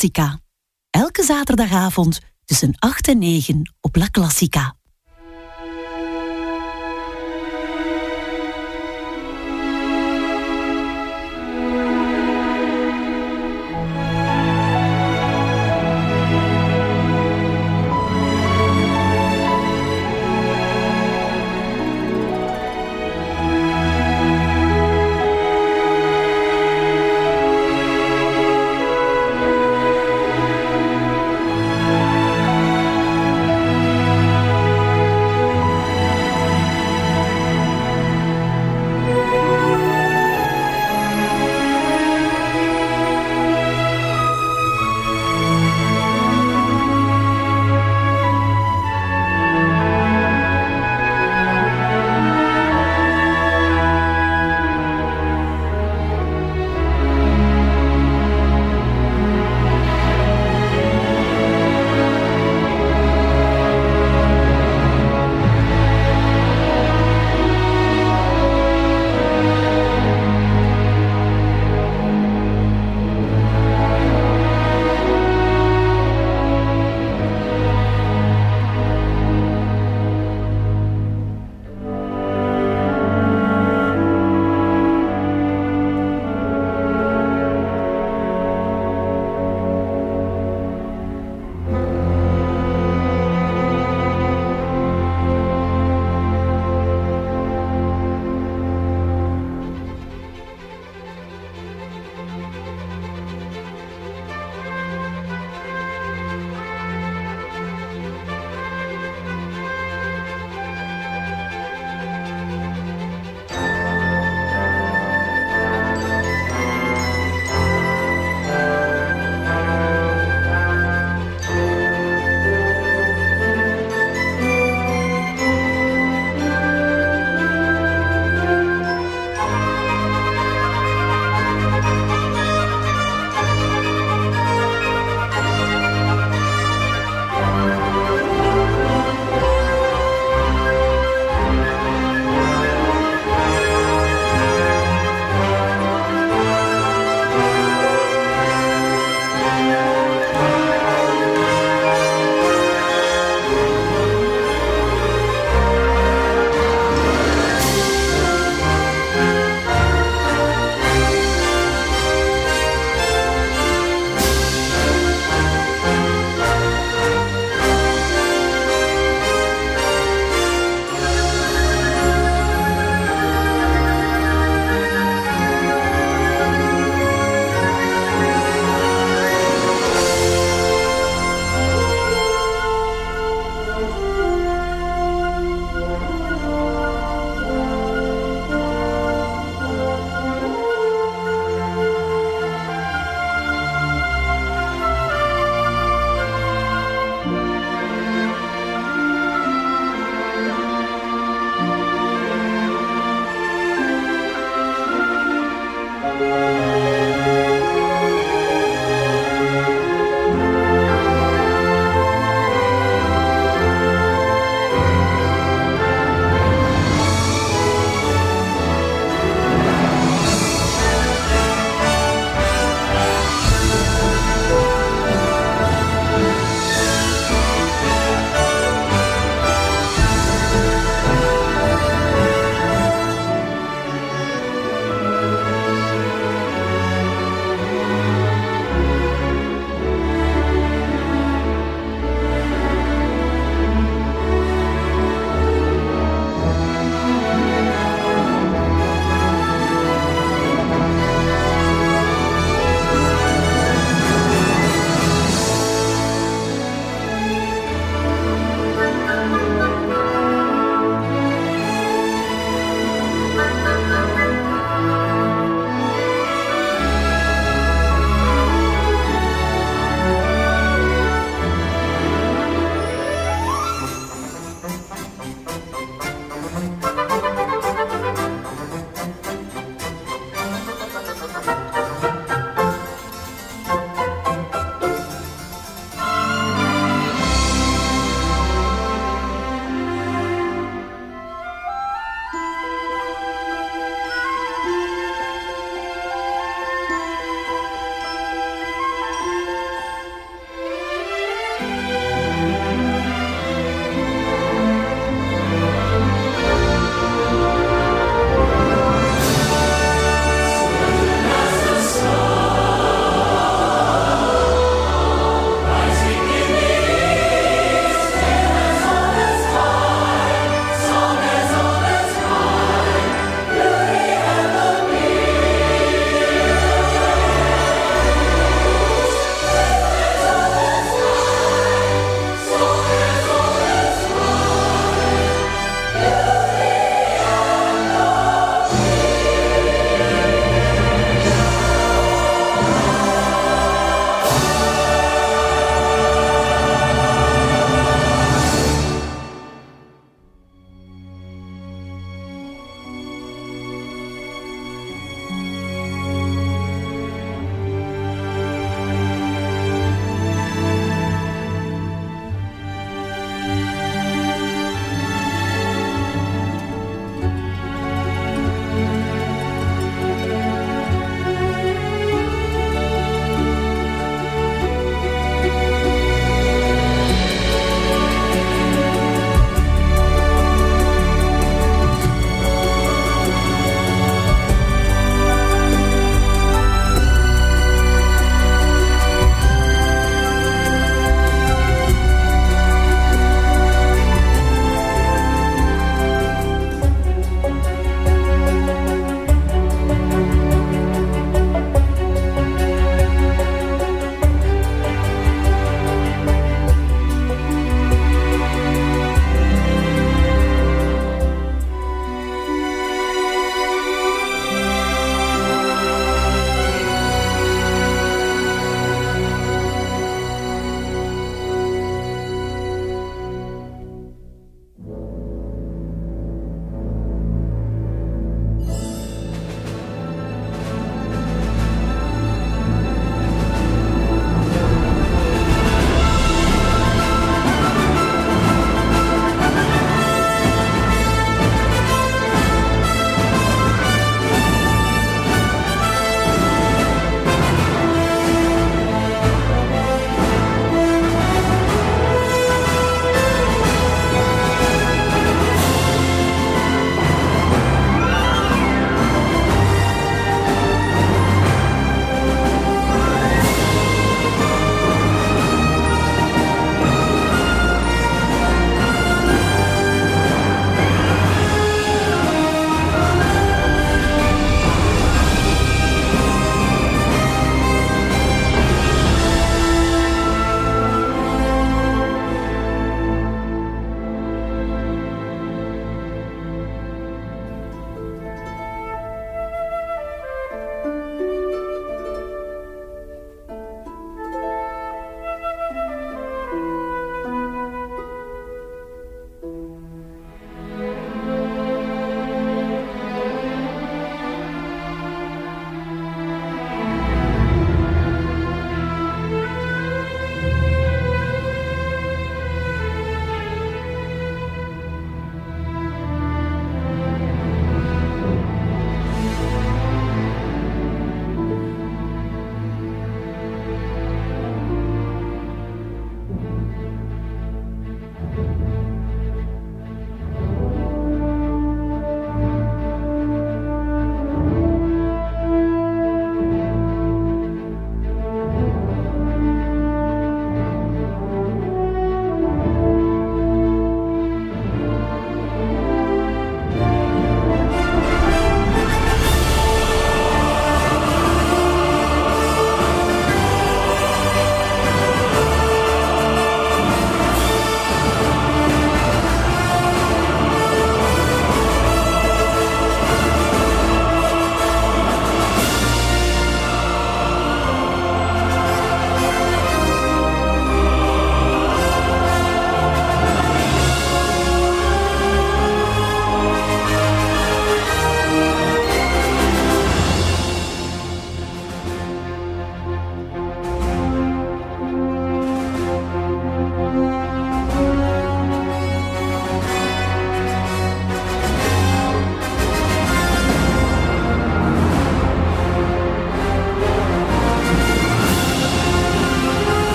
Classica. Elke zaterdagavond tussen 8 en 9 op La Classica.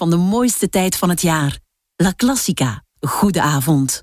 Van de mooiste tijd van het jaar. La Classica. Goede avond.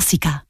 Cinema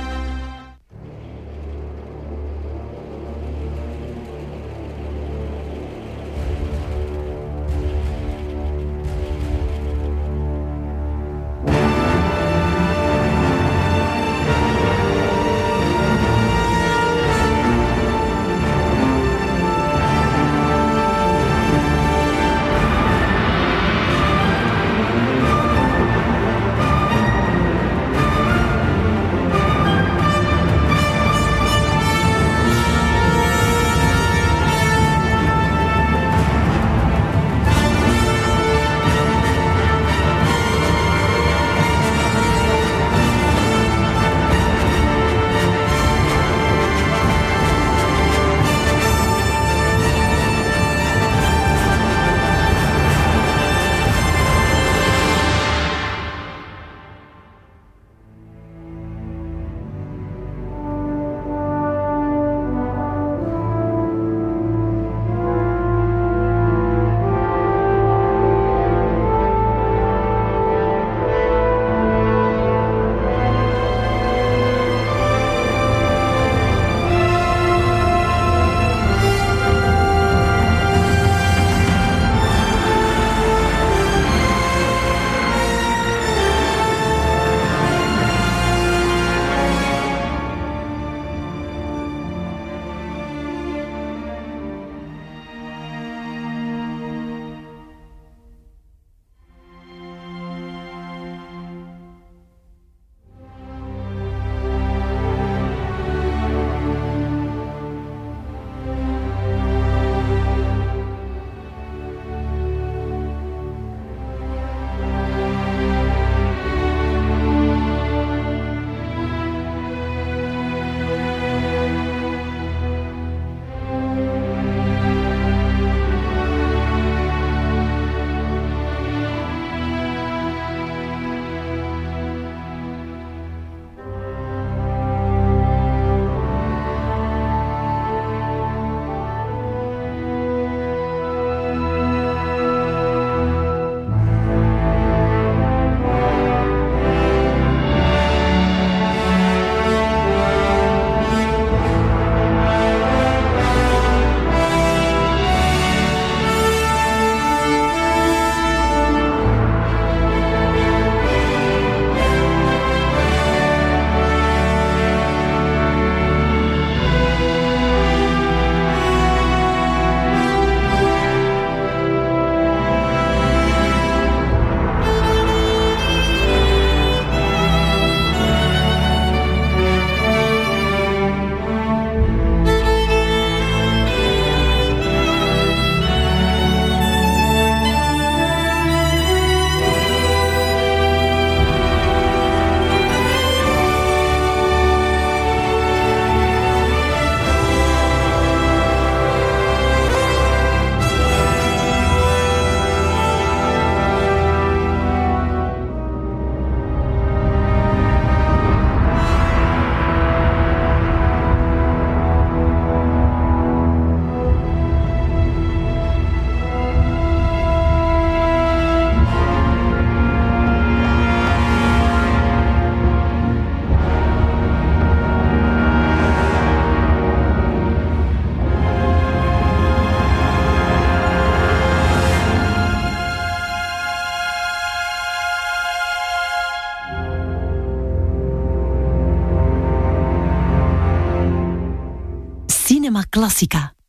Cinema Classica.